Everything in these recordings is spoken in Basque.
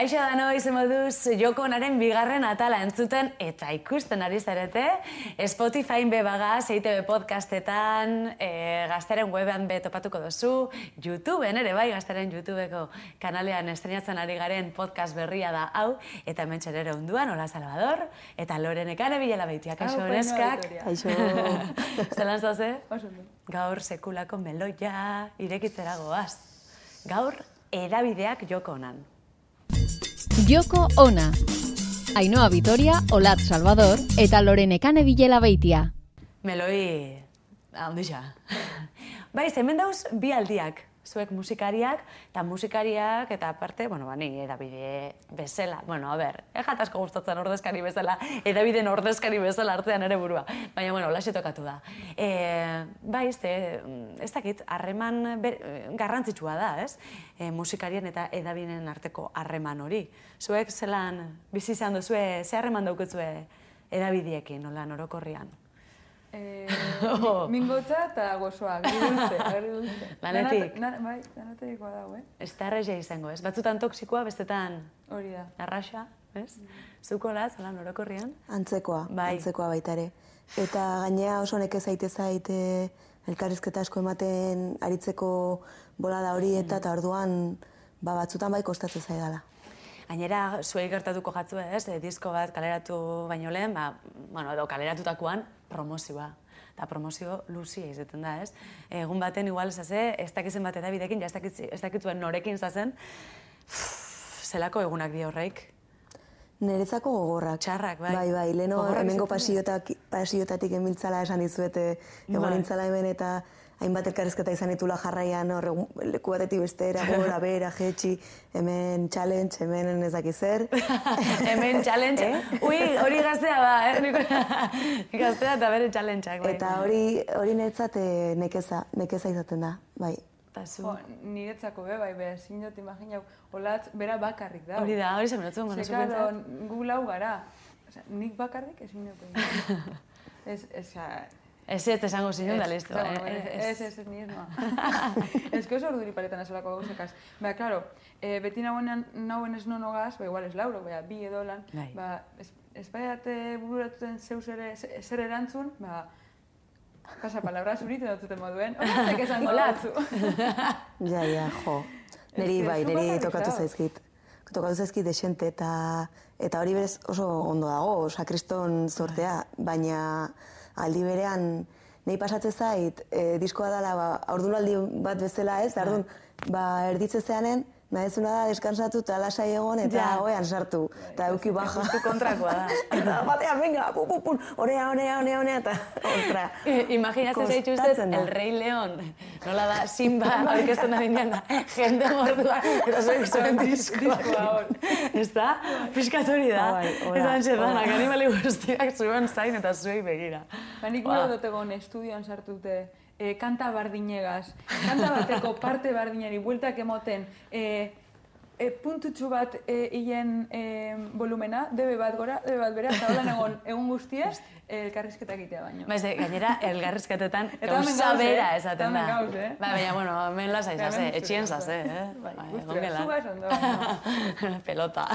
Kaixo da no izen moduz joko onaren bigarren atala entzuten eta ikusten ari zarete. Spotify be bagaz, EITB podcastetan, e, gaztaren webean be topatuko dozu, YouTubeen ere bai, gaztaren YouTubeko kanalean estrenatzen ari garen podcast berria da hau, eta hemen ere unduan, hola Salvador, eta Loren ekane bilela baitia, kaixo neskak. Kaixo. Zelan zoze? Gaur sekulako meloia irekitzera goaz. Gaur, edabideak joko onan. Joko ona. Ainoa Vitoria, Olat Salvador eta Lorenekane Bilela Beitia. Meloi, handixa. Bai, hemen dauz bi aldiak. Zuek musikariak, eta musikariak, eta aparte, bueno, bani, edabide bezala. Bueno, a ber, asko gustatzen ordezkari bezala, edabideen ordezkari bezala hartzean ere burua. Baina, bueno, laxe tokatu da. E, bai, ez, ez dakit, harreman garrantzitsua da, ez? E, musikarien eta edabideen arteko harreman hori. Zuek zelan, bizi izan duzue, ze harreman dauketzue edabidiekin, nola, Eh, mingotza eta gozoa, gridulze, gridulze. Lanetik. bai, lanateko dago, eh? Ez da errezia izango, ez? Batzutan toksikoa, bestetan Hori da. arraxa, ez? Zuko latz, lan orokorrian. Antzekoa, Bai. antzekoa baita ere. Eta gainea oso nekez zaite zaite elkarrizketa asko ematen aritzeko bolada hori eta eta orduan ba, batzutan bai kostatzen zaidala. Gainera, zuei gertatuko jatzue, ez? E, disko bat kaleratu baino lehen, ba, bueno, edo kaleratutakoan promozioa. Eta promozio luzia izaten da, ez? Egun baten igual zaze, ez dakizen bat edabidekin, ja ez dakitz- ez dakitzuen norekin zazen, zelako egunak di horreik. Nerezako gogorrak. Txarrak, bai. Bai, bai, leno hemengo pasiotak, pasiotatik emiltzala esan dizuete, egon Bai. hemen eta hainbat elkarrizketa izan ditula jarraian, hor, leku batetik bestera, gora, bera, jetxi, hemen challenge, hemen ez daki zer. Hemen challenge. Ui, hori gaztea ba, eh? Gaztea eta bere challengeak, bai. Eta hori, hori netzat eh, nekeza, nekeza izaten da, bai. Eta zu. Jo, niretzako be, bai, be, ezin dut imaginau, olatz, bera bakarrik da. Hori da, hori zen berotzen Ze, gono claro, gu lau gara. Osea, nik bakarrik ezin dut. Ez, ez, Ez ez esango zinun da, listo. Ez, ez, ez, ni ez noa. Ez que oso orduri paretan esolako gauzekaz. Ba, claro, eh, beti nagoenean nauen ez nonogaz, ba, igual ez lauro, ba, bi edo lan, Bai. ba, ez, ez baiate bururatuten zeus ere, ze- zer erantzun, ba, pasa palabra zuritu dut moduen, horretzak esango Olatz. batzu. Ja, ja, jo. Neri bai, neri tokatu zaizkit. Tokatu zaizkit desente eta eta hori berez oso ondo dago, osea kriston zortea, baina aldi berean nei pasatzen zait, e, diskoa dela ba, aurdunaldi bat bezala ez, ardun, ba, erditze zeanen, nahezuna da deskansatu eta lasai egon eta Ja. oean sartu, eta euki baja. Justu kontrakoa da. eta batean, venga, pu, pu, pu, orea, orea, orea, orea, eta, ostra. Imaginatzen zaituztet Kostatzen da. El Rey León. Nola da, Simba aurkezten da binean da, jende mordua, eta zuek zuen diskoa. Hor. Ez da? Piskat hori da. Bai, Eta antxetanak, hola. animali guztiak zuen zain eta zuei begira. Ba, nik Ba. gero dut egon estudioan sartute, e, kanta bardinegaz, kanta bateko parte bardinari bueltak emoten, e, e, puntutxu bat e, hien e, volumena, debe bat gora, debe bat bera, eta holan egon egun guztiez, elkarrizketa egitea baino. Ba, ez de, gainera, elgarrizketetan gauza gauz, eh? bera esaten da. gauz, eh? Ba, baina, bueno, hemen lasa izase, hemen etxien zase, eh? Bai, zugaz gelan. ondo. Pelota.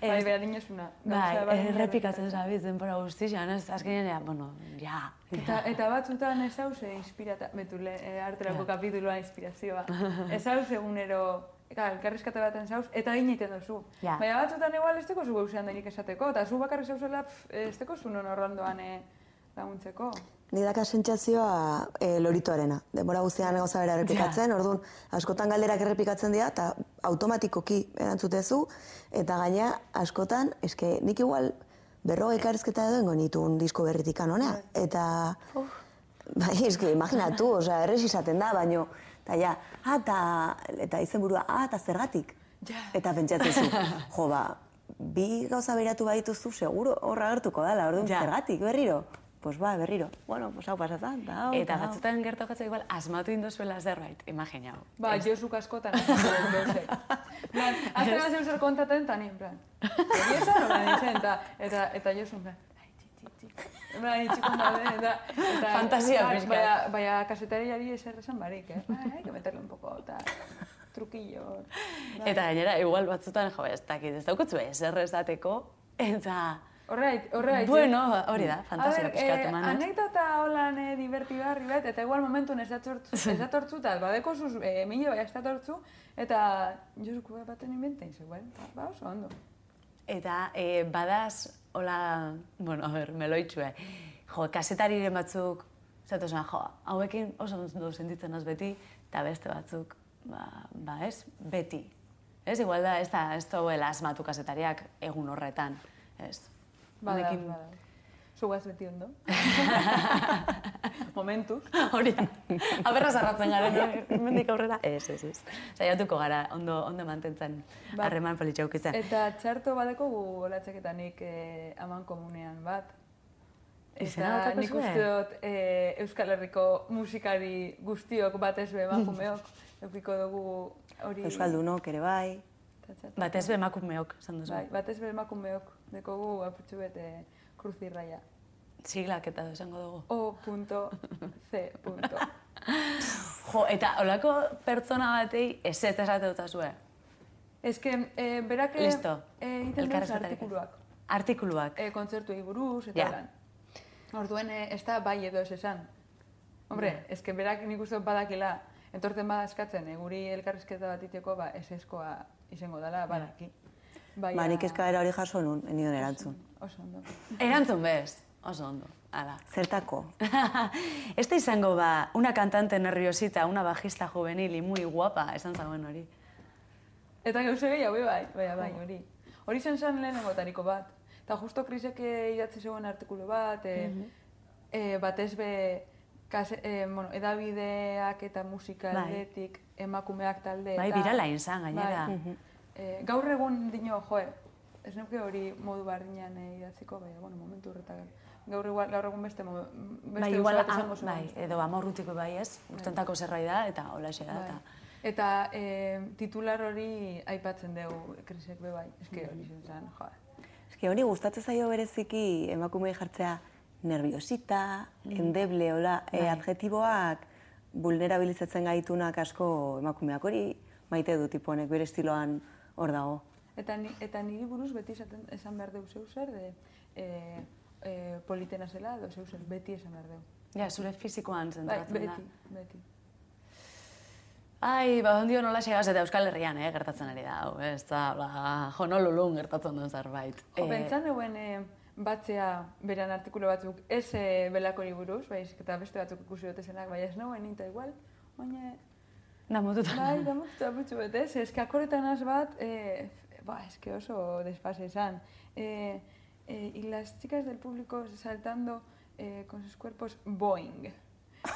Bai, bera dinesuna. Bai, errepikatzen zabiz denbora guztixan, ez? Azkenean, ja, bueno, ja. Eta, eta batzutan ez hauze inspirata, betule, e, arterako kapituloa inspirazioa. Ez hauze egunero, Eta, elkarrizkate baten zauz, eta egin egiten duzu. Ja. Baina batzutan igual ez zu gauzean denik esateko, eta zu bakarrik zauzela ez teko zu non horrendoan eh, laguntzeko. Ni daka sentsazioa e, loritoarena. Denbora guztian gauza bera errepikatzen, orduan askotan galderak errepikatzen dira eta automatikoki erantzutezu eta gaina askotan eske nik igual berrogei elkarrizketa edo ingo nituen disko berritik honea eta bai, eske imaginatu, osea, errez izaten da, baino eta ja, ah, eta, eta izenburua, ah, eta zergatik. Ja. Eta pentsatzen zu, jo, ba, bi gauza beratu badituzu, seguro horra gertuko dela, orduan Ja. zergatik berriro. Pues ba, berriro. Bueno, pues hau pasatzen, eta hau, Eta hau. batzutan gertokatzen igual asmatu indozuela zerbait, imaginau. Ba, Josu askotan ez dut gauzek. Plan, azten bat zer kontaten, eta ni, en plan, eta, eta, eta Josu, en plan, ai, ti, ti, plan, itxikon daude, eta, eta... Fantasia bai, pixka. Baina, baina kasetariari eser esan barik, eh? Ai, hay que meterle un poco, eta... Trukillo. Eta gainera, igual batzutan, jo, ez dakit, ez daukutzu ezer esateko, eta... Horreit, horreit. Bueno, hori da, fantasia A ber, pixkat eh? Anekdota holan eh, divertigarri bat, eta igual momentun ez datortzu, ez datortzu, eta badeko zuz, eh, mila bai ez datortzu, eta jozuko baten inventein, zegoen, ba oso ondo. Eta eh, badaz, hola, bueno, a ber, meloitxue, jo, kasetariren batzuk, zatu zen, jo, hauekin oso ondo sentitzen az beti, eta beste batzuk, ba, ba ez, beti. Ez, igual da, ez da, ez da asmatu kasetariak egun horretan, ez. Bada, bada. Zugaz beti ondo. Momentuz. Hori. Aberra zarratzen garen, mendik aurrera. Ez, ez, ez. Zaiatuko gara, ondo, ondo mantentzen Bai. harreman politxa ukitzen. Eta txarto badeko gu olatxeketanik eh, aman komunean bat. Eta nik uste dut eh, Euskal Herriko musikari guztiok batez be emakumeok eukiko dugu hori... Euskaldunok ere bai. Batez be emakumeok, esan duzu. Bai, batez be emakumeok dekogu apurtxu bete kruzirraia. Siglak eta esango dugu. O.C. Jo, eta olako pertsona batei ez ez esate dut azue. Ez que, eh, berak eh, egiten duz artikuluak. Artikuluak. eh, kontzertuei buruz eta Ja. lan. Orduen ez da bai edo ez esan. Hombre, ez que berak nik uste badakila, entorten bada eskatzen, eh, guri elkarrizketa bat iteko, ba, ez eskoa izango dela, badaki. Bai, Ba, nik eskaera hori jaso nun, enion erantzun. Oso ondo. Erantzun bez, oso ondo. Hala. Zertako? Este izango ba, una cantante nerviosita, una bajista juvenil y muy guapa, esan zagoen hori. Eta gauze gehiago bai, bai, bai, hori. Hori zen zen lehenengotariko bat. Eta justo krisek eh, idatzi zegoen artikulu bat, e, e, batez be, kase, e, bueno, edabideak eta musika Bai. emakumeak talde. Bai, eta- birala izan gainera. Bai. E, gaur egun dino, joe, ez nuke hori modu bardinean e, idatziko, baina, bueno, momentu horretan. Gaur, igual, gaur egun beste, mo- beste Bai, igual, am- bai, edo amorrutiko bai ez, urtentako zerbait da, eta hola da, Bai. eta... Eta e, titular hori aipatzen dugu krisek be bai. Eske hori zen zen, joa. Eski hori gustatzen zaio bereziki emakumei jartzea nerviosita, endeble, hola, e, adjetiboak vulnerabilizatzen gaitunak asko emakumeak hori maite du tipo bere estiloan hor dago. Eta, ni, eta niri buruz beti esaten, esan behar deu zeu zer, de, e, e, politena zela, edo zeu zer, beti esan behar deu. Ja, zure fizikoan Bai, zentratzen da. beti, beti. Ai, ba, ondio nola xegaz eta Euskal Herrian, eh, gertatzen ari da, hau, ez da, ba, Honolulun gertatzen duen zerbait. Jo, Eh, pentsan euen e, batzea beran artikulu batzuk ez e, belakori buruz, baizik eta beste batzuk ikusi dute zenak, bai ez nagoen ninta igual, baina Da, mututan. Bai, da mutu apurtxu bete, ez, eske akorretan az bat, e, ba, eske oso desfase izan. E, e, y las chicas del público saltando e, con sus cuerpos Boeing.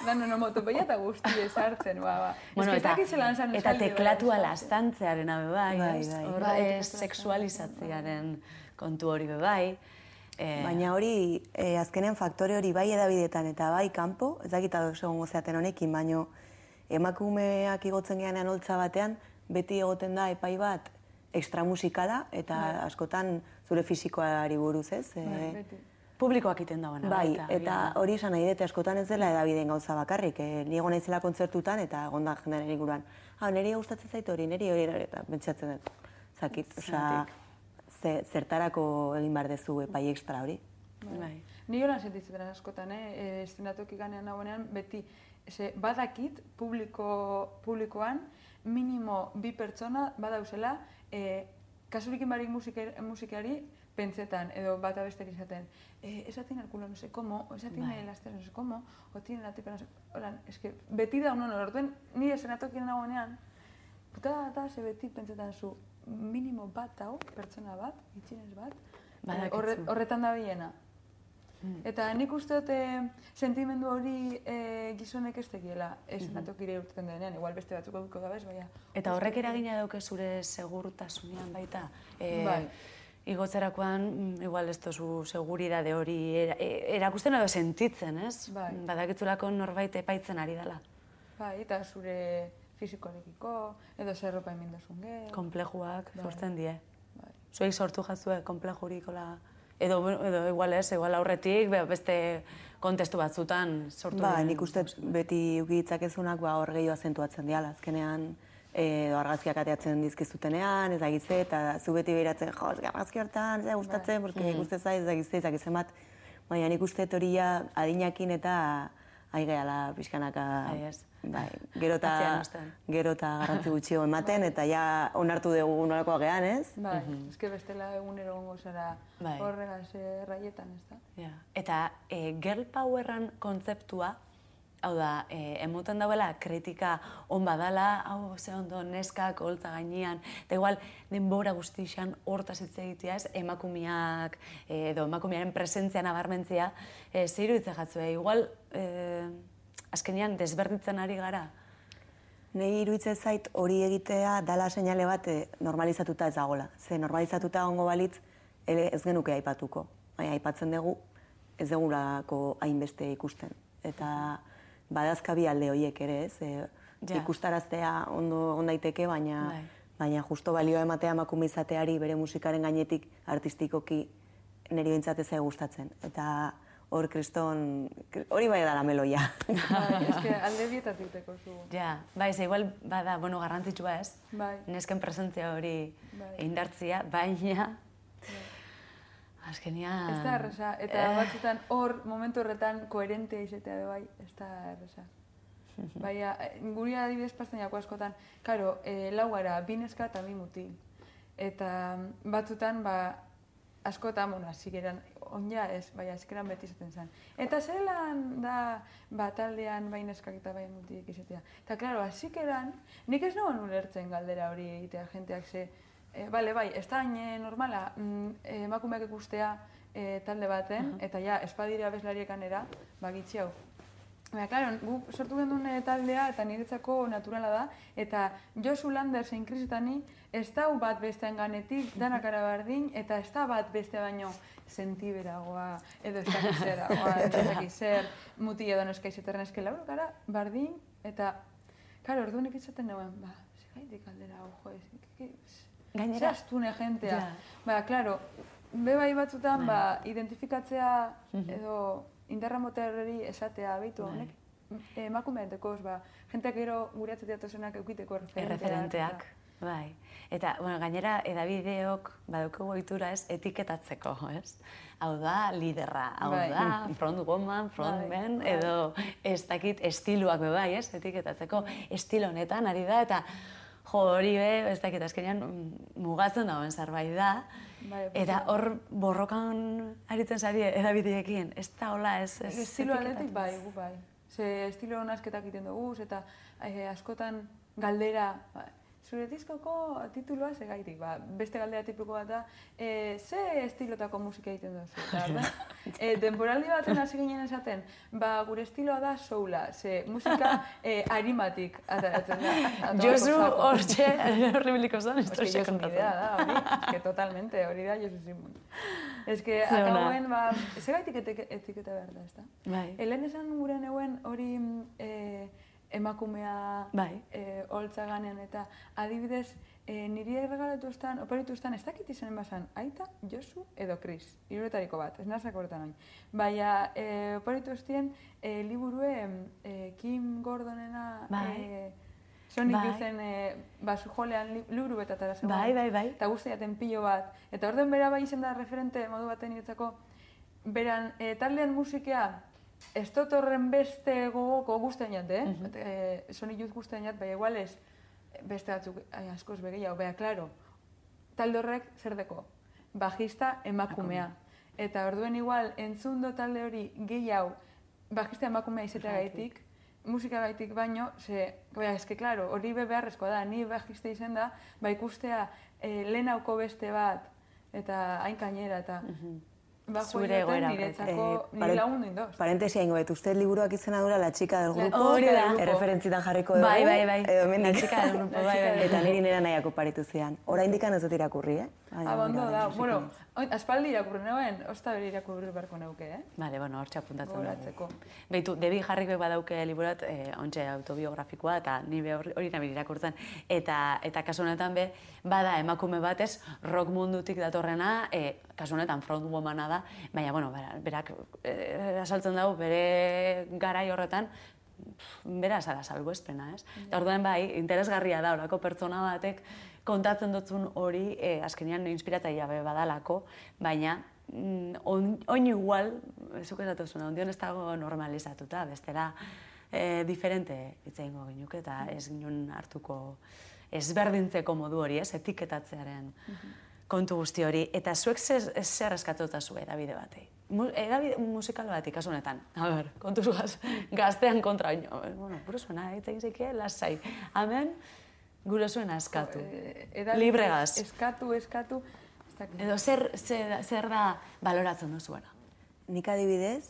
Dan onomatopeia eta guzti esartzen, ba, ba. Bueno, eta, eta esaldi teklatua hori, lastantzearen abe bai, Bai, bai. Hor, Bai, eh, teklatua sexualizatzearen kontu hori be bai. Eh, Baina hori, e, azkenean faktore hori bai edabidetan eta bai kanpo, ez dakit ados egongo zeaten honekin, baino emakumeak igotzen geanean holtza batean, beti egoten da epai bat extramusikala eta askotan zure fisikoari buruz, ez? E, Bai. Publikoak iten dagoena. Bai, baita, eta agian. hori esan nahi dute askotan ez dela edabideen gauza bakarrik. E, ni egon naizela kontzertutan eta egonda jendearen inguruan. Ah, niri gustatzen zait hori, niri hori eta pentsatzen dut. Zakit, osea, ze, zertarako egin behar dezu epai extra hori. Bai. Ni holan sentitzen askotan, eh? E, estenatoki ganean nagoenean, beti, ze, badakit publiko, publikoan, minimo bi pertsona badauzela, e, kasurikin barik musika, musikari, pentsetan, edo bata besterik izaten, e, esa tiene el culo no sé cómo, o esa tiene Bai. las tetas no sé cómo, o tiene la tipa no sé... Holan, eske, beti da unon, orduen, ni estenatokian nagoenean, puta da, ze beti pentsetan zu, minimo bat hau, pertsona bat, itxinez bat, eh, horretan da biena. Eta nik uste dut eh, sentimendu hori eh, gizonek ez tekiela, ez natokire urteten denean, igual beste batzuk duko da bez, baina... Eta horrek eragina dauke zure segurtasunean baita. E, Bai. Igotzerakoan, mm, igual ez tozu seguridade hori era, e- erakusten edo sentitzen, ez? Bai. Badakitzulako norbait epaitzen ari dela. Bai, eta zure fizikoarekiko, edo zer ropa emindasun ge... Komplejuak Bai. sortzen die. Bai. Zuei sortu jazue komplejurik, hola... Edo, edo igual ez, igual aurretik, be- beste kontestu batzutan sortu Ba, nik uste beti ukitzakezunak ba, hor gehiago azentuatzen diala. Azkenean, edo argazkiak ateatzen dizkizutenean, ez dakize, eta zu beti behiratzen, jo, ez argazki hortan, ez gustatzen, porque Mm. ikuste zaiz, ez dakize, ez bat, baina nik uste ja adinakin eta aigeala pixkanaka, Bai, ez. bai, gero eta, gero eta garrantzi gutxio ematen, eta ja onartu dugu nolakoa gean, ez? Bai, eske bestela egunero gongo zara Bai. horregaz eh, raietan, ez da? Ja. Eta e, girl powerran kontzeptua, hau da, e, emuten dauela kritika on badala, hau ze ondo neskak holtza gainean, eta igual denbora guztixan hortaz hitz egitea ez, emakumeak e, edo emakumearen presentzia nabarmentzia, e, zeiru hitz jatzue, igual e, azkenean desberditzen ari gara. Nei iruditzen zait hori egitea dala seinale bat eh, normalizatuta ez dagola. Ze normalizatuta ongo balitz ez genuke aipatuko. Baina aipatzen dugu ez degulako hainbeste ikusten. Eta badazka bi alde horiek ere, ez? E, Ja. Ikustaraztea ondo on daiteke, baina Bai. baina justo balioa ematea emakume izateari bere musikaren gainetik artistikoki niri behintzat ez gustatzen. Eta hor kriston, hori bai da la meloia. Bai, eske alde bietatik teko zu. Ja, bai, ze igual bada, bueno, garrantzitsua ez, Bai. nesken presentzia hori Bai. indartzia, baina azkenia... Ez da erresa, eta Eh. batzutan hor, momentu horretan, koherente izatea bai, ez da erresa. Baina, eh, guri adibidez pasten askotan, karo, e, lau gara, bi neska eta bi mutil. Eta mm, batzutan, ba, askotan, bueno, azikeran, onja ez, baina azikeran beti izaten zen. Eta zelan da, ba, taldean, bai neskak eta bai mutik izatea. Eta, klaro, azikeran, nik ez nuen ulertzen galdera hori egitea, jenteak ze, e, bale, bai, ez da hain eh, normala, mm, eh, emakumeak ikustea eh, talde baten, eta ja, espadire abeslariek ba, gitxi hau. Baina, klaro, guk sortu genuen eh, taldea eta niretzako naturala da, eta Josu Lander zein Krisetani ez da bat bestean ganetik, danak ara bardin, eta ez da bat beste baino sentiberagoa, edo ez dakit zeragoa, edo ez dakit zer, muti edo neska izaterren eske lauro gara, bardin, eta, klaro, orduan izaten nuen, ba, zegaitik aldera, ojo, ez, Gainera- Ze astune jentea. Ja. Ba, klaro, be bai batzutan, ba, identifikatzea edo indarra moterreri esatea, beitu Bai. honek, emakumeak dekoz, ba, jenteak gero gure atzetea tozenak eukiteko referenteak. Bai. Eta, bueno, gainera, edabideok badukagu ohitura ez, etiketatzeko, ez? Hau da, liderra, hau Bai. da, front woman, front Bai, man, bai. edo ez dakit estiluak be bai, ez? Etiketatzeko, estilo honetan ari da, eta jo, hori be, ez dakit, azkenean mm, mugatzen dauen zerbait da, Bai, eta hor borrokan aritzen zari edabideekin, ez da hola, ez, ez Estilo aldetik etiketatuz. bai, gu bai. Ze estilo nazketak egiten dugu, eta eh, askotan galdera, ba, zure diskoko tituloa segaitik, ba, beste galdera tipiko bat da, e, ze estilotako musika egiten duzu? Eta, orduan, e, denboraldi baten hasi ginen esaten, ba, gure estiloa da soula, ze musika e, arimatik ataratzen da. Josu hortxe, horribiliko kontatzen. idea da, hori. Es que totalmente, hori da Josu Simon. Es que Ze akauen, ba, segaitik etik- etiketa behar da, ez da? Bai. Helen esan gure neuen hori mm, eh, emakumea Bai. eh, holtza ganean eta adibidez eh, niri erregalatu estan, oparitu estan, ez dakit izanen basan, aita, Josu edo Chris, hiruretariko bat, ez nazak horretan hain. Baina eh, oparitu estien eh, liburue eh, Kim Gordonena Bai. eh, Sonic Bai. Youth-en eh, basu jolean li, liburu betatara zegoen. Bai, bai, bai. Eta guzti jaten pilo bat. Eta orden bera bai izen da referente modu baten niretzako, beran e, taldean musikea ez dut horren beste gogoko guztien jat, eh? Mhm. e, Sonic Youth guztien jat, bai igual ez beste batzuk ai, askoz begehiago, bea, klaro, talde horrek zer deko? Bajista emakumea. Eta orduen igual, entzundo talde hori gehiago, bajista emakumea izateagaitik, musika gaitik baino, ze, bea, eske, klaro, hori be beharrezkoa da, ni bajista izan da, ba ikustea e, lehenauko beste bat, eta hain gainera, eta ba, Zure joioten egoera niretzako, Eh, nire paren- lagundu indoz. Parentesia ingo, et usted liburuak izena dura la chica del grupo, Hori da. erreferentzitan jarriko dugu, Bai, bai, bai. edo. La chica del grupo, bai, bai. Eta niri nera nahiako paritu zian. Hora indikan ez dut irakurri, eh? Abondo da, bueno, aspaldi irakurri neuen, osta beri irakurri beharko neuke, eh? Bale, bueno, hortxe apuntatzen dugu. Beitu, Debi Jarrik badauke liburat, eh, ontxe autobiografikoa, eta ni be hori nabil irakurtzen. Eta, eta kasu honetan be, bada emakume batez, rock mundutik datorrena, eh, kasu honetan frontwomana da, baina, bueno, bera- berak eh, asaltzen dago bere garai horretan, bera zara salbuespena, ez? Eta orduan bai, interesgarria da horako pertsona batek kontatzen dutzun hori eh, azkenean inspiratzailea be badalako, baina mm, on- oin igual, zuk esatu zuen, ondion ez dago normalizatuta, bestela eh, diferente hitz egingo ginuke eta ez ginun hartuko ezberdintzeko modu hori, ez, etiketatzearen kontu guzti hori. Eta zuek zer, zer eskatuta zu edabide batei? Mu, edabide musikal bat kasu honetan. A ber, kontuz gaz, gaztean kontra, bueno, gure zuena, hitz egin zeike, lasai. Hemen, gure zuena eskatu. Eh, edabide- Libregaz. Eskatu, eskatu. ez dakit. Edo zer, zer, zer da baloratzen duzuena? Nik adibidez,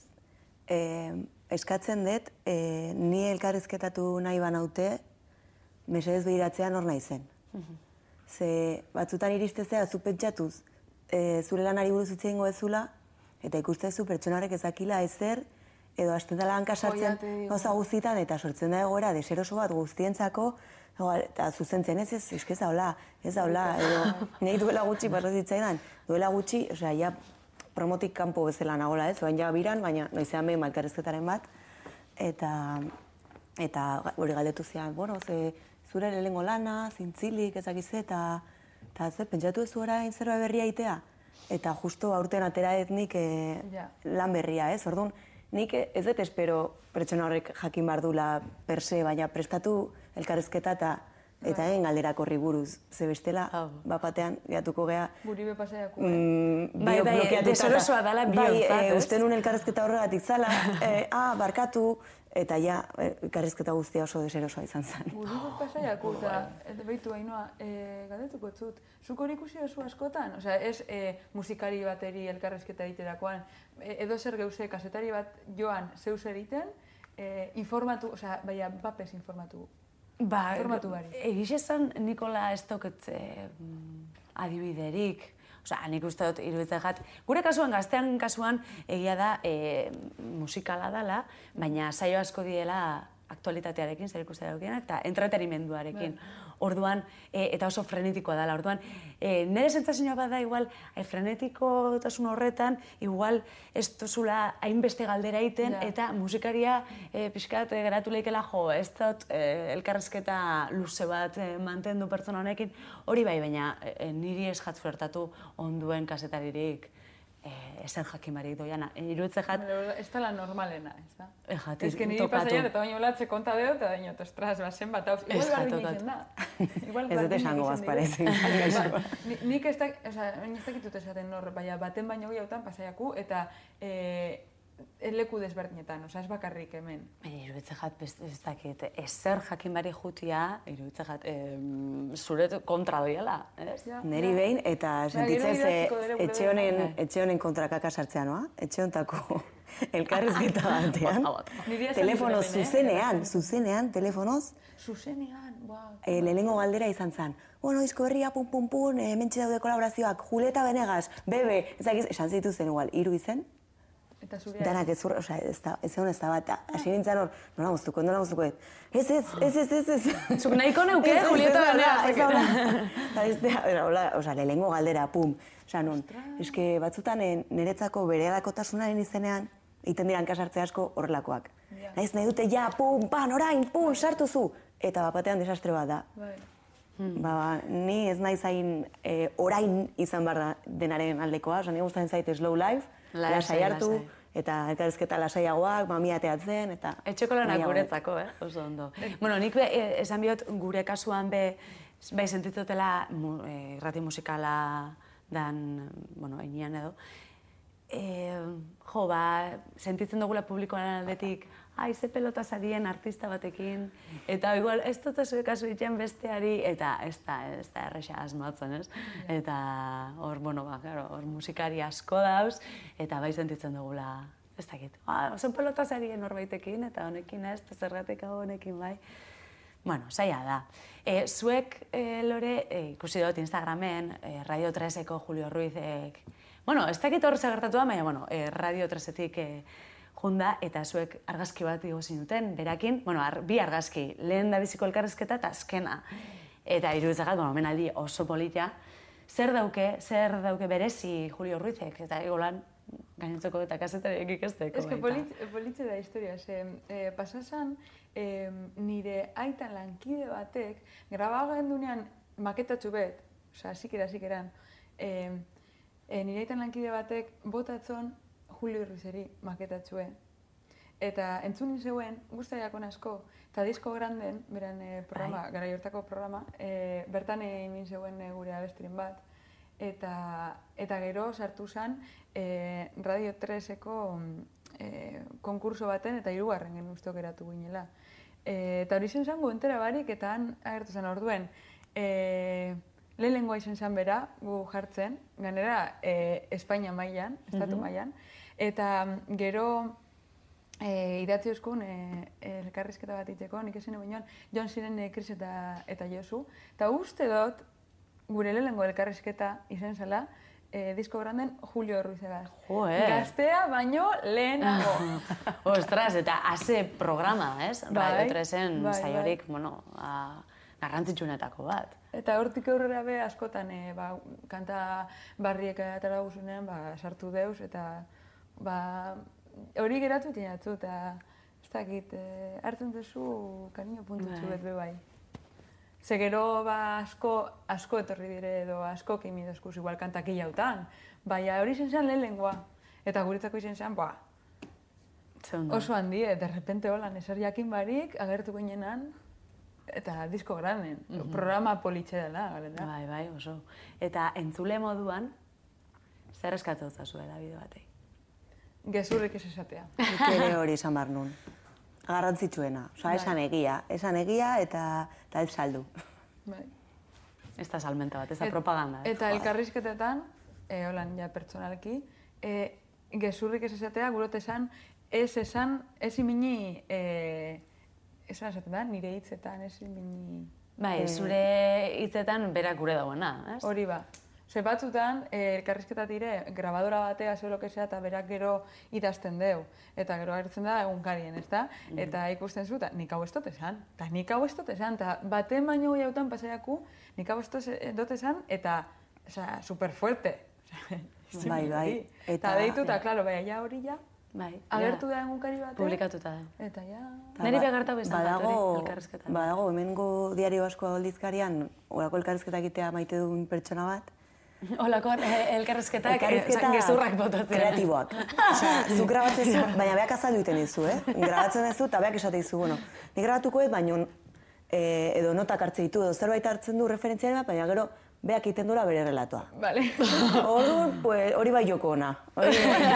eh, eskatzen dut, eh, ni elkarrizketatu nahi banaute, mesedez behiratzean hor nahi zen. Ze batzutan iristezea zu pentsatuz, e, zure lanari buruz hitz egingo ezula, eta ikustezu pertsona horrek ezakila ezer, edo hasten dela hanka sartzen Joiate digu. gauza guztitan, eta sortzen da egoera deseroso bat guztientzako, igual, eta zuzentzen ez, ez, eske ez da hola, ez da hola, edo nahi duela gutxi pasa zitzaidan, duela gutxi, osea, ja promotik kanpo bezala nagola, ez, oain ja biran, baina noizean behin malkarrezketaren bat, eta eta hori galdetu zian, bueno, ze zure lehengo lana, zintzilik, ezakiz eta eta ze, pentsatu ez orain zerbait berria itea? Eta justo aurten atera ez nik eh, Ja. lan berria, ez? Orduan, nik ez dut espero pertsona horrek jakin behar dula per se, baina prestatu elkarrezketa eta eta egin galderak horri buruz. Ze bestela, Hau. bapatean, gehatuko gea, Guri be pasaiako. mm, Bai, bai, deserosoa eta- dela Bai, ez? uste nun elkarrezketa horregatik zala, eh, ah, barkatu, eta ja, eh, elkarrezketa guztia oso deserosoa izan zen. Guri be pasaiako, eta eta behitu hainoa, e, galdetuko zut. Zuk hori ikusi duzu askotan? Osea, ez e, musikari bateri elkarrezketa egiterakoan, e, edo zer geuse kasetari bat joan zeus egiten, e, informatu, osea, baina bapes informatu. Ba, Informatu bari. Egiz esan Nikola ez eh, mm, adibiderik. Osea, nik uste dut iruditzen jat. Gure kasuan, gaztean kasuan, egia da eh, musikala dela, baina saio asko diela aktualitatearekin, zer ikuste daukienak, eta entretenimenduarekin. Orduan, e, eta oso frenetikoa dela. Orduan, e, nire sentsazioa bada igual, e, frenetikotasun horretan, igual ez duzula hainbeste galdera egiten, Ja. eta musikaria e, pixkat e, geratu leikela jo, ez dut e, elkarrezketa luze bat e, mantendu pertsona honekin, hori bai, baina e, niri ez jat zuertatu onduen kasetaririk e, ezer jakimarik doiana. E, Iruditze jat, Ez dela normalena, ez da? Eh, jati, Ez que niri topatu. pasaian, eta baino latze konta deo, eta baino, ostras, bazen bat, hau, igual jatotatu. izen da. Igual Ez dut esango bazparez, Ba, ni- Nik ez da, oza, ez dakitut esaten nor, baina baten baino gehiagotan pasaiaku, eta e, leku desberdinetan, oza, ez bakarrik hemen. Baina iruditze jat, ez dakit, ezer jakin bari jutia, iruditze jat, em, zure kontra doiela, ez? Ja, Neri ja. behin, eta sentitzen ze etxe honen, etxe honen kontrakaka sartzea noa, etxe hontako elkarrezketa batean. Telefono eh? zuzenean, zuzenean, telefonoz, Zuzenean, ba. e, lehenengo galdera izan zen. Bueno, izko berria, pum, pum, pum, e, mentxe daude kolaborazioak, Julieta Benegas, Bebe, ezakiz, esan zituzten igual, hiru izen, Eta zurea. Danak ez osea, ez da, ez egon ez da bat, eta hasi nintzen hor, nola guztuko, nola guztuko, ez, ez, ez, ez, ez, ez. Zuk nahiko neuke, Ez, ez, Julieta ez da, Ez da, hola, osea, lehenengo galdera, pum. Osea, nun, eske batzutan eh, niretzako bere alakotasunaren izenean, egiten dira hankasartze asko horrelakoak. Naiz nahi dute, ja, pum, pan, orain, pum, sartu zu. Eta bapatean desastre bat da. Bai. Ba, ni ez naiz hain eh, orain izan behar da denaren aldekoa, osea, ni gustatzen zait slow life, Lasai, hartu, eta elkarrizketa lasaiagoak, mamia teatzen, eta... Etxeko lanak nahiago. guretzako, eh? Oso ondo. Bueno, nik be, eh, esan biot gure kasuan be, bai sentitzotela mu, eh, irrati musikala dan, bueno, einian edo, e, jo, ba, sentitzen dugula publikoaren aldetik, ai, ze pelota zarien artista batekin, eta igual, ez dut zure kasu itxen besteari, eta ez da, ez da erresa asmatzen, ez? Eta hor, bueno, ba, claro, hor musikari asko dauz, eta bai sentitzen dugula, ez dakit, ba, oso pelota zarien norbaitekin, eta honekin ez, eta zergatik hau honekin bai. Bueno, zaila da. E, zuek, e, Lore, e, ikusi dut Instagramen, e, Radio 3eko Julio Ruizek, bueno, ez dakit hor zagertatu da, baina, bueno, e, Radio 3etik e, junda, eta zuek argazki bat igo zinuten, berakin, bueno, ar, bi argazki, lehen da biziko elkarrezketa eta azkena. Eta iruditzagat, bueno, omenaldi oso polita, zer dauke, zer dauke berezi Julio Ruizek, eta igolan, gainontzeko eta kasetariek ikasteko. Polit, politxe da historia, ze e, pasasan e, nire aita lankide batek grabagen dunean maketatxu bet, osea, zikera, zikeran, e, e, nire aita lankide batek botatzon Julio Ruizeri maketatxue. Eta entzun zeuen, guztaiakon asko, eta disko granden, beran e, programa, Bai. gara jortako programa, e, bertan egin zeuen e, gure abestiren bat. Eta, eta gero sartu zen e, Radio 3eko e, konkurso baten eta hirugarren gen ustok eratu ginela. E, eta hori zen zango entera barik eta han agertu zen orduen. E, lehenengoa izan zen bera, gu jartzen, ganera e, Espainia mailan, estatu mailan, eta mm, gero e, idatzi euskun e, elkarrizketa bat iteko, nik esan egin Jon Ziren e, Chris eta, eta Josu, eta uste dut, gure lehenengo elkarrizketa izan zela, e, disko granden Julio Ruiz Egas. Jo, eh. Gaztea baino lehenago. Ostras, eta haze programa, ez? Bai, Radio 3-en bai, saiorik, bueno, a, garrantzitsuenetako bat. Eta hortik aurrera be askotan e, ba, kanta barriek atara guzunean ba, sartu deuz eta ba, hori geratu tinatzu eta ez dakit, e, hartzen duzu kariño puntutxu Bai. bet be bai. Ze gero ba, asko, asko etorri dire edo asko keimi dozkuz igual kantak hilautan. Baina hori zen zen lehenengoa. Eta guretzako izen zen, ba, Ze ondo. oso handi, de repente holan eser jakin barik, agertu ginenan, eta disko granen. Programa politxe dela, galera. Bai, bai, oso. Eta entzule moduan, zer eskatzen zazu edabide batei? Gezurrik ez esatea. Nik ere hori esan behar nun. Garrantzitsuena. Osa, esan egia. Esan egia eta, eta ez saldu. Bai. Ez da salmenta bat, ez da Et- propaganda. Eta elkarrizketetan, e, holan ja pertsonalki, e, gezurrik ez esatea, gurot esan, ez esan, ez imini, e, esan esaten da, nire hitzetan, ez imini... Bai, zure hitzetan berak gure dagoena, ez? Hori ba. Ze batzutan, eh, elkarrizketa dire, grabadora batea, zeo lo que sea, eta berak gero idazten deu. Eta gero agertzen da egunkarien, ez da? Eta ikusten zu, eta nik hau ez dut esan. Eta nik hau ez dut esan. Eta baten baino gehiagotan pasaiaku, nik hau ez dut esan, eta, osea, super fuerte. Bai, bai. Eta Eta- deitu, eta, klaro, bai, ja hori ja, Bai, agertu ja, da egunkari batean. Publikatuta da. Eta ja... Neri beharta bezan bat badago, hori, elkarrizketan. Badago, hemengo diario asko aldizkarian, orako elkarrizketa egitea maite duen pertsona bat, Olako eh, elkarrizketak, Elkarrizketa elkarrizketa gezurrak botatzen. Kreatiboak. Osea, zu grabatzen zu, baina beak azaldu egiten dizu, eh? Grabatzen duzu eta beak esate dizu, bueno, ni grabatuko ez, baina eh, edo notak hartzen ditu, edo zerbait hartzen du referentziaren bat, baina gero beak egiten duela bere relatoa. Vale. Orduan, pues, hori bai joko ona. Hori bai,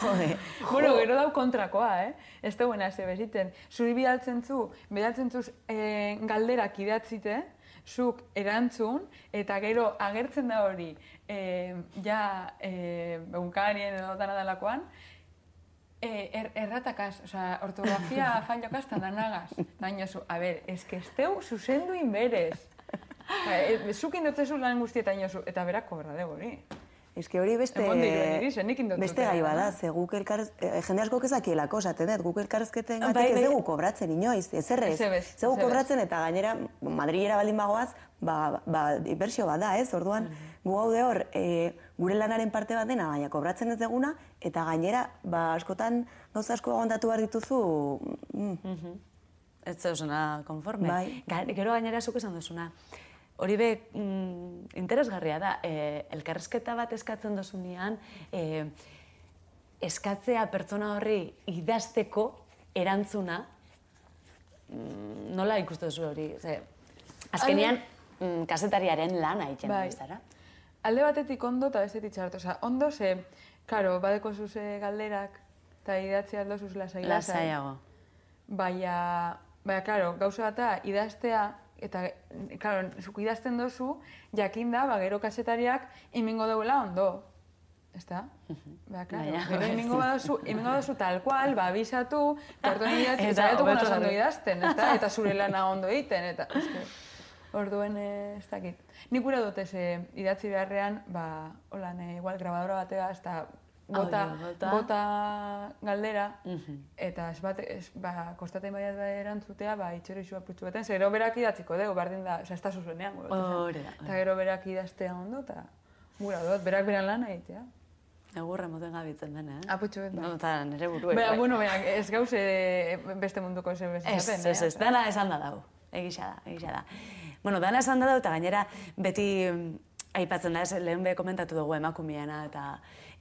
jode. bueno, gero dau kontrakoa, eh? Ez da buena ze beziten. Zuri bidaltzen zu, bidaltzen zu eh, galderak idatzite, zuk erantzun, eta gero agertzen da hori, eh, ja, eh, egunkarien edo dana dalakoan, eh, er, erratakaz, osea, ortografia fallokaz eta danagaz. Baina zu, a ber, ez que esteu zuzendu inberez. Osea, eh, Zuk indotzezu lan guztietan jozu, eta berako berdadego hori. Que hori beste... Diruen Beste gai eh, bada, no? ze guk elkarrez... Eh, jende asko ezakielako, esaten dut, guk elkarrezketen Bai, gatik ez bai. dugu kobratzen inoiz, ez errez. Ez dugu kobratzen eta gainera Madrilera baldin bagoaz, ba, ba, inbertsio bat da, ez? Orduan, gu gaude hor, e, gure lanaren parte bat dena, baina kobratzen ez deguna, eta gainera, ba, askotan gauza asko agondatu behar dituzu, mm, Ez zeusuna konforme. Bai. Gero gainera zuk esan duzuna. Hori be, mm, interesgarria da, e, elkarrezketa bat eskatzen dozunean, e, eskatzea pertsona horri idazteko erantzuna, mm, nola ikusten duzu hori? Ze, azkenean, mm, kazetariaren lana egiten Bai. bai. zara. Alde batetik ondo eta bestetik txarto. Osa, ondo ze, karo, badeko zuze galderak, eta idatzi aldo zuz lasai. Lasaiago. Baina, baina, karo, gauza bat da, idaztea, eta, karo, zuk idazten dozu, jakinda, ba, gero kasetariak imingo dauela ondo. Ezta? Ba, claro, Baina- gero imingo badozu, imingo badozu tal cual, ba, abisatu, orduan idatzi, Eta hobeto naiz ondo idazten, ezta? Eta zure lana ondo egiten, eta, eske, orduen, eh, ez dakit. Nik gure dut ez, eh, idatzi beharrean, ba, holan, igual, grabadora batega, eta bota, bota. bota galdera, eta ez bat, ez, ba, kostaten baiat da erantzutea, ba, itxero izu apurtxu baten, zero berak idatziko dugu, bardin da, oza, ez da zuzenean, Eta gero berak idaztea ondo, eta gura dut, berak beran lan egitea. Egurre moten gabitzen den, eh? Aputxu bet, bai. No, eta nire. Baina, bai. bueno, baina, ez gauz eh, beste munduko zen beste Ez, zaten, ez, ez, dana esan da dau. Egisa da, egisa da. Bueno, dana esan da dau, eta gainera beti mm, aipatzen da, ez, lehen be komentatu dugu emakumeana, eta,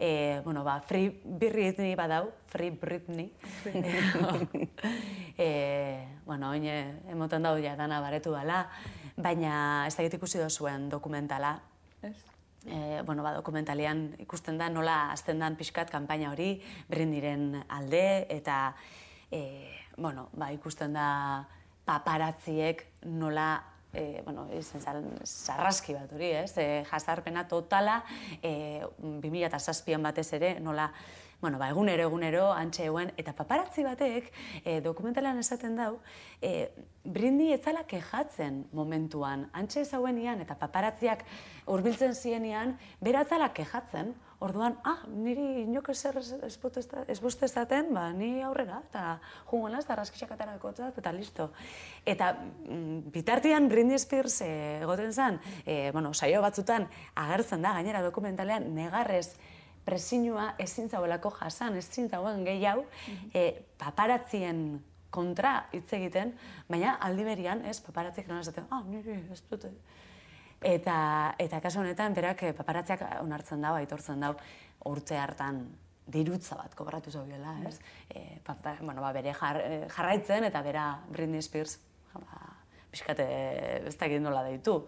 e, bueno, ba, Free Britney badau, Free Britney. e, bueno, oin emoten dau ja dana baretu dela, baina ez da ikusi dozuen dokumentala, Ez? e, bueno, ba, dokumentalian ikusten da nola azten dan pixkat kanpaina hori Britneyren alde eta e, bueno, ba, ikusten da paparazziek nola e, bueno, izen zan, sarraski bat hori, ez? E, jazarpena totala, e, 2007an batez ere, nola, bueno, ba, egunero, egunero, antxe eguen, eta paparazzi batek, e, dokumentalean esaten dau, e, Britney etzala kejatzen momentuan, antxe zauenian, eta paparazziak hurbiltzen zienian, bera etzala kejatzen, Orduan, ah, niri inok ezer ez boste ezaten, ba, ni aurrera, eta jungo naz, eta raskixak atarako eta listo. Eta mm, bitartian Britney Spears egoten zen, eh, bueno, saio batzutan agertzen da, gainera dokumentalean, negarrez presinua ezin zauelako jasan, ezin zauen gehi hau, eh, paparatzien kontra hitz egiten, baina aldi berian, ez, paparatzik nola esaten, ah, niri ez dute, Eta, eta kasu honetan, berak eh, paparatziak onartzen dau, aitortzen dau, urte hartan dirutza bat kobratu zaudela, ez? E, papa, bueno, ba, bere jar, eh, jarraitzen eta bera Britney Spears, ba, pixkate ez dakit nola deitu.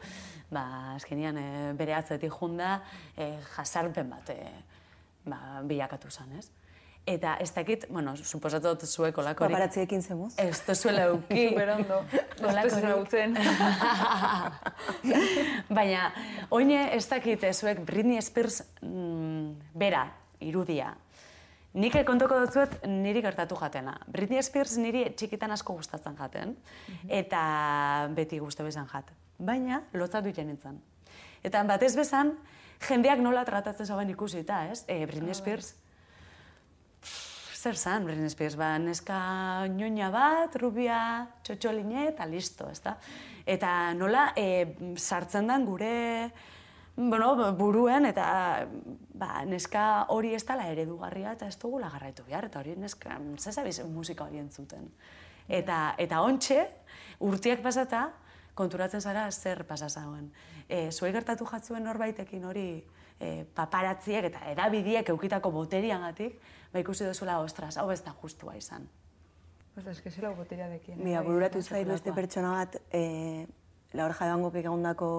Ba, azkenian e, bere atzetik junda e, jasarpen bat e, ba, bilakatu zen, ez? Eta ez dakit, bueno, suposatu dut zuek olakorik. Paparatziekin zemuz? Ez duzuela euki. Superondo. Ez nautzen. Baina, oine ez dakit zuek Britney Spears mm, bera, irudia. Nik kontoko dutzuet niri gertatu jatena. Britney Spears niri txikitan asko gustatzen jaten, eta beti guztu bezan jat. Baina, lotzatu iten nintzen. Eta batez bezan, jendeak nola tratatzen zauen ikusita, ez? E, Britney Spears, zer zan Britney Spears, ba, neska ñoña bat, rubia, txotxoline, eta listo, ezta? Eta nola, e, sartzen dan gure, bueno, buruen, eta ba, neska hori ez dela eredugarria, eta ez dugula garraitu behar, eta hori neska, zezabiz musika hori entzuten. Eta, eta ontxe, urtiak pasata, konturatzen zara zer pasa zauen. E, zuei gertatu jatzuen norbaitekin hori e, paparatziek eta edabidiek eukitako boteriagatik, ba ikusi duzula, ostras, hau ez da justua izan. Pues es que zela boteria dekien. Mira, bururatu zait beste pertsona bat, e, Laura Jadangok egondako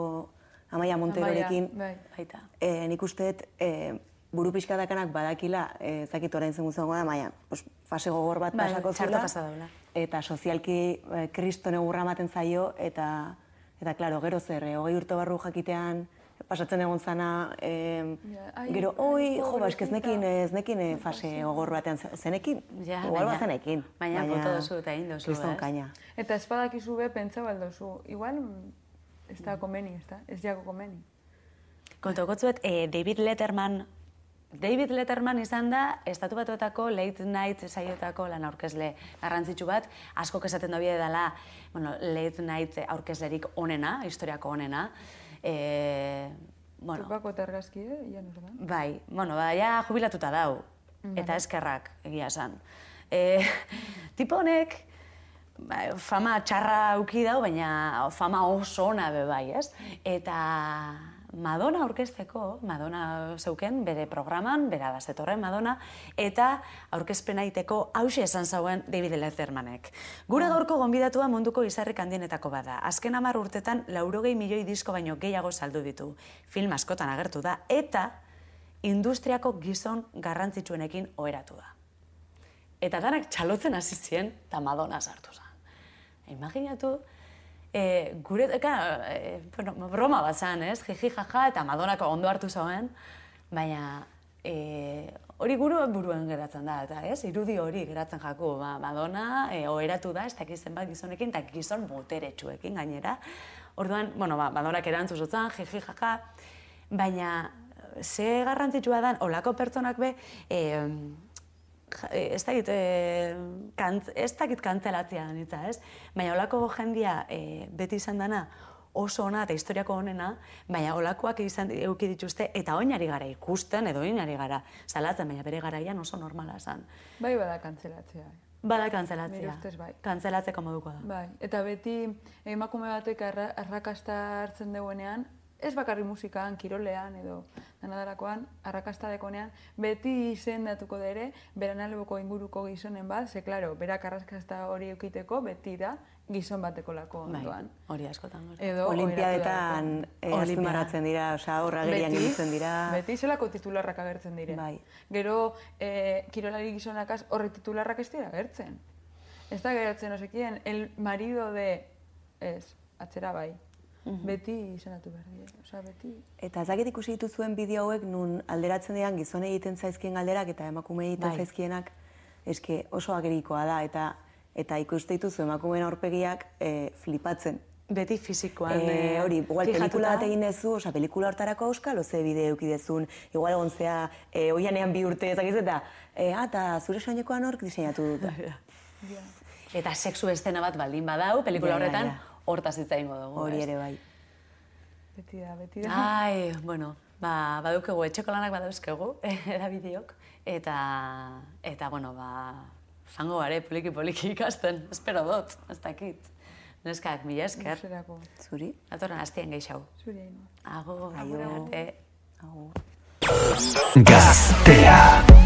Amaia Monterorekin, Bai. Baita. e, nik usteet e, buru pixka dakanak badakila, e, ez dakit orain zen guztiago da, baina, pues, fase gogor bat Bai, pasako daula. eta sozialki kriston egurra ematen zaio, eta, eta klaro, gero zer, e, hogei urte barru jakitean, pasatzen egon zana, e, ai, gero, oi, jo, ba, ez nekin, ez nekin e, fase gogor batean ze- zenekin, Ja, igual baina- bazenekin. baina bota duzu eta egin duzu, kriston ez? kaina. Eta espadakizu be, pentsa baldozu. Igual, ez da komeni, ez da? Ez jago komeni. Kontokotzuet, eh, David Letterman, David Letterman izan da, estatu batuetako late night saiotako lan aurkezle garrantzitsu bat, asko esaten da bide dela, bueno, late night aurkezlerik onena, historiako onena. E, bueno, Tupako eta argazki, eh? Ia nor da? Bai, bueno, ba, ja jubilatuta dau, eta eskerrak egia esan. E, tipo honek, ba, fama txarra uki dau, baina fama oso ona be bai, ez? Eta Madonna aurkezteko, Madonna zeuken bere programan, bera da zetorren Madonna, eta aurkezpena iteko hause esan zauen David Lettermanek. Gure gaurko gonbidatua munduko izarrik handienetako bada. Azken hamar urtetan laurogei milioi disko baino gehiago saldu ditu. Film askotan agertu da, eta industriako gizon garrantzitsuenekin oheratu da. Eta danak txalotzen hasi ziren, eta Madonna sartu zen. Imaginatu, e, gure, eka, e, bueno, broma bat zen, ez? Jiji jaja, eta Madonnako ondo hartu zauen, baina e, hori guru buruen geratzen da, eta ez? Irudi hori geratzen jaku, ba, Madonna e, oheratu da, ez dakiz zenbat gizonekin, eta gizon boteretsuekin gainera. Orduan, bueno, ba, Madonnak erantzun zutzen, jiji jaja, baina ze garrantzitsua da, olako pertsonak be, e, ez dakit, e, kant, ez dakit kantzelatzea nitza, ez? Baina olako jendia e, beti izan dana oso ona eta historiako onena, baina olakoak izan eduki dituzte eta oinari gara ikusten edo oinari gara salatzen, baina bere garaian oso normala zen. Bai bada kantzelatzea. Bada kantzelatzea. Ustez bai. Kantzelatzeko moduko da. Bai, eta beti emakume batek arra, arrakasta hartzen duenean, ez bakarri musikan, kirolean edo danadarakoan, arrakasta dekonean, beti izendatuko dere, beran alboko inguruko gizonen bat, ze, klaro, berak arrakasta hori eukiteko, beti da, gizon bateko lako Bai, ondoan. hori askotan. Edo Olimpiadetan oiratu eh, Olimpiada. azpimarratzen dira, osea, horra gerian nintzen dira. Beti zelako titularrak agertzen dire. Bai. Gero, eh, kirolari gizonakaz horre titularrak ez dira agertzen. Ez da geratzen, osekien, el marido de... Ez, atzera bai. Beti izanatu behar dira. Osea, beti... Eta ez dakit ikusi dituzuen bideo hauek nun alderatzen dian gizone egiten zaizkien galderak eta emakume egiten Bai. zaizkienak eske oso agerikoa da eta eta ikuste dituzu emakumeen aurpegiak eh, flipatzen. Beti fizikoan. Eh, hori, igual pelikula bat egin dezu, osea, pelikula hortarako euskal, oze bideo euki dezun, igual egon zea, eh, oianean bi urte ezakiz eta, eh, ah, eta zure soinekoan hork diseinatu dut. Eta sexu estena bat baldin badau, pelikula ja, horretan, ja. Hortaz hitz egingo dugu. Hori ere bai. Beti da, beti da. Ai, bueno, ba, badukegu, etxeko lanak badauzkegu, edabideok, eta, eta, bueno, ba, zango gare poliki-poliki ikasten, espero dut, ez dakit. Neskak, mila esker. Zerako. Zuri? Datorren hastien gehiago. Zuri hainua. Agur, arte. Agur. Gaztea.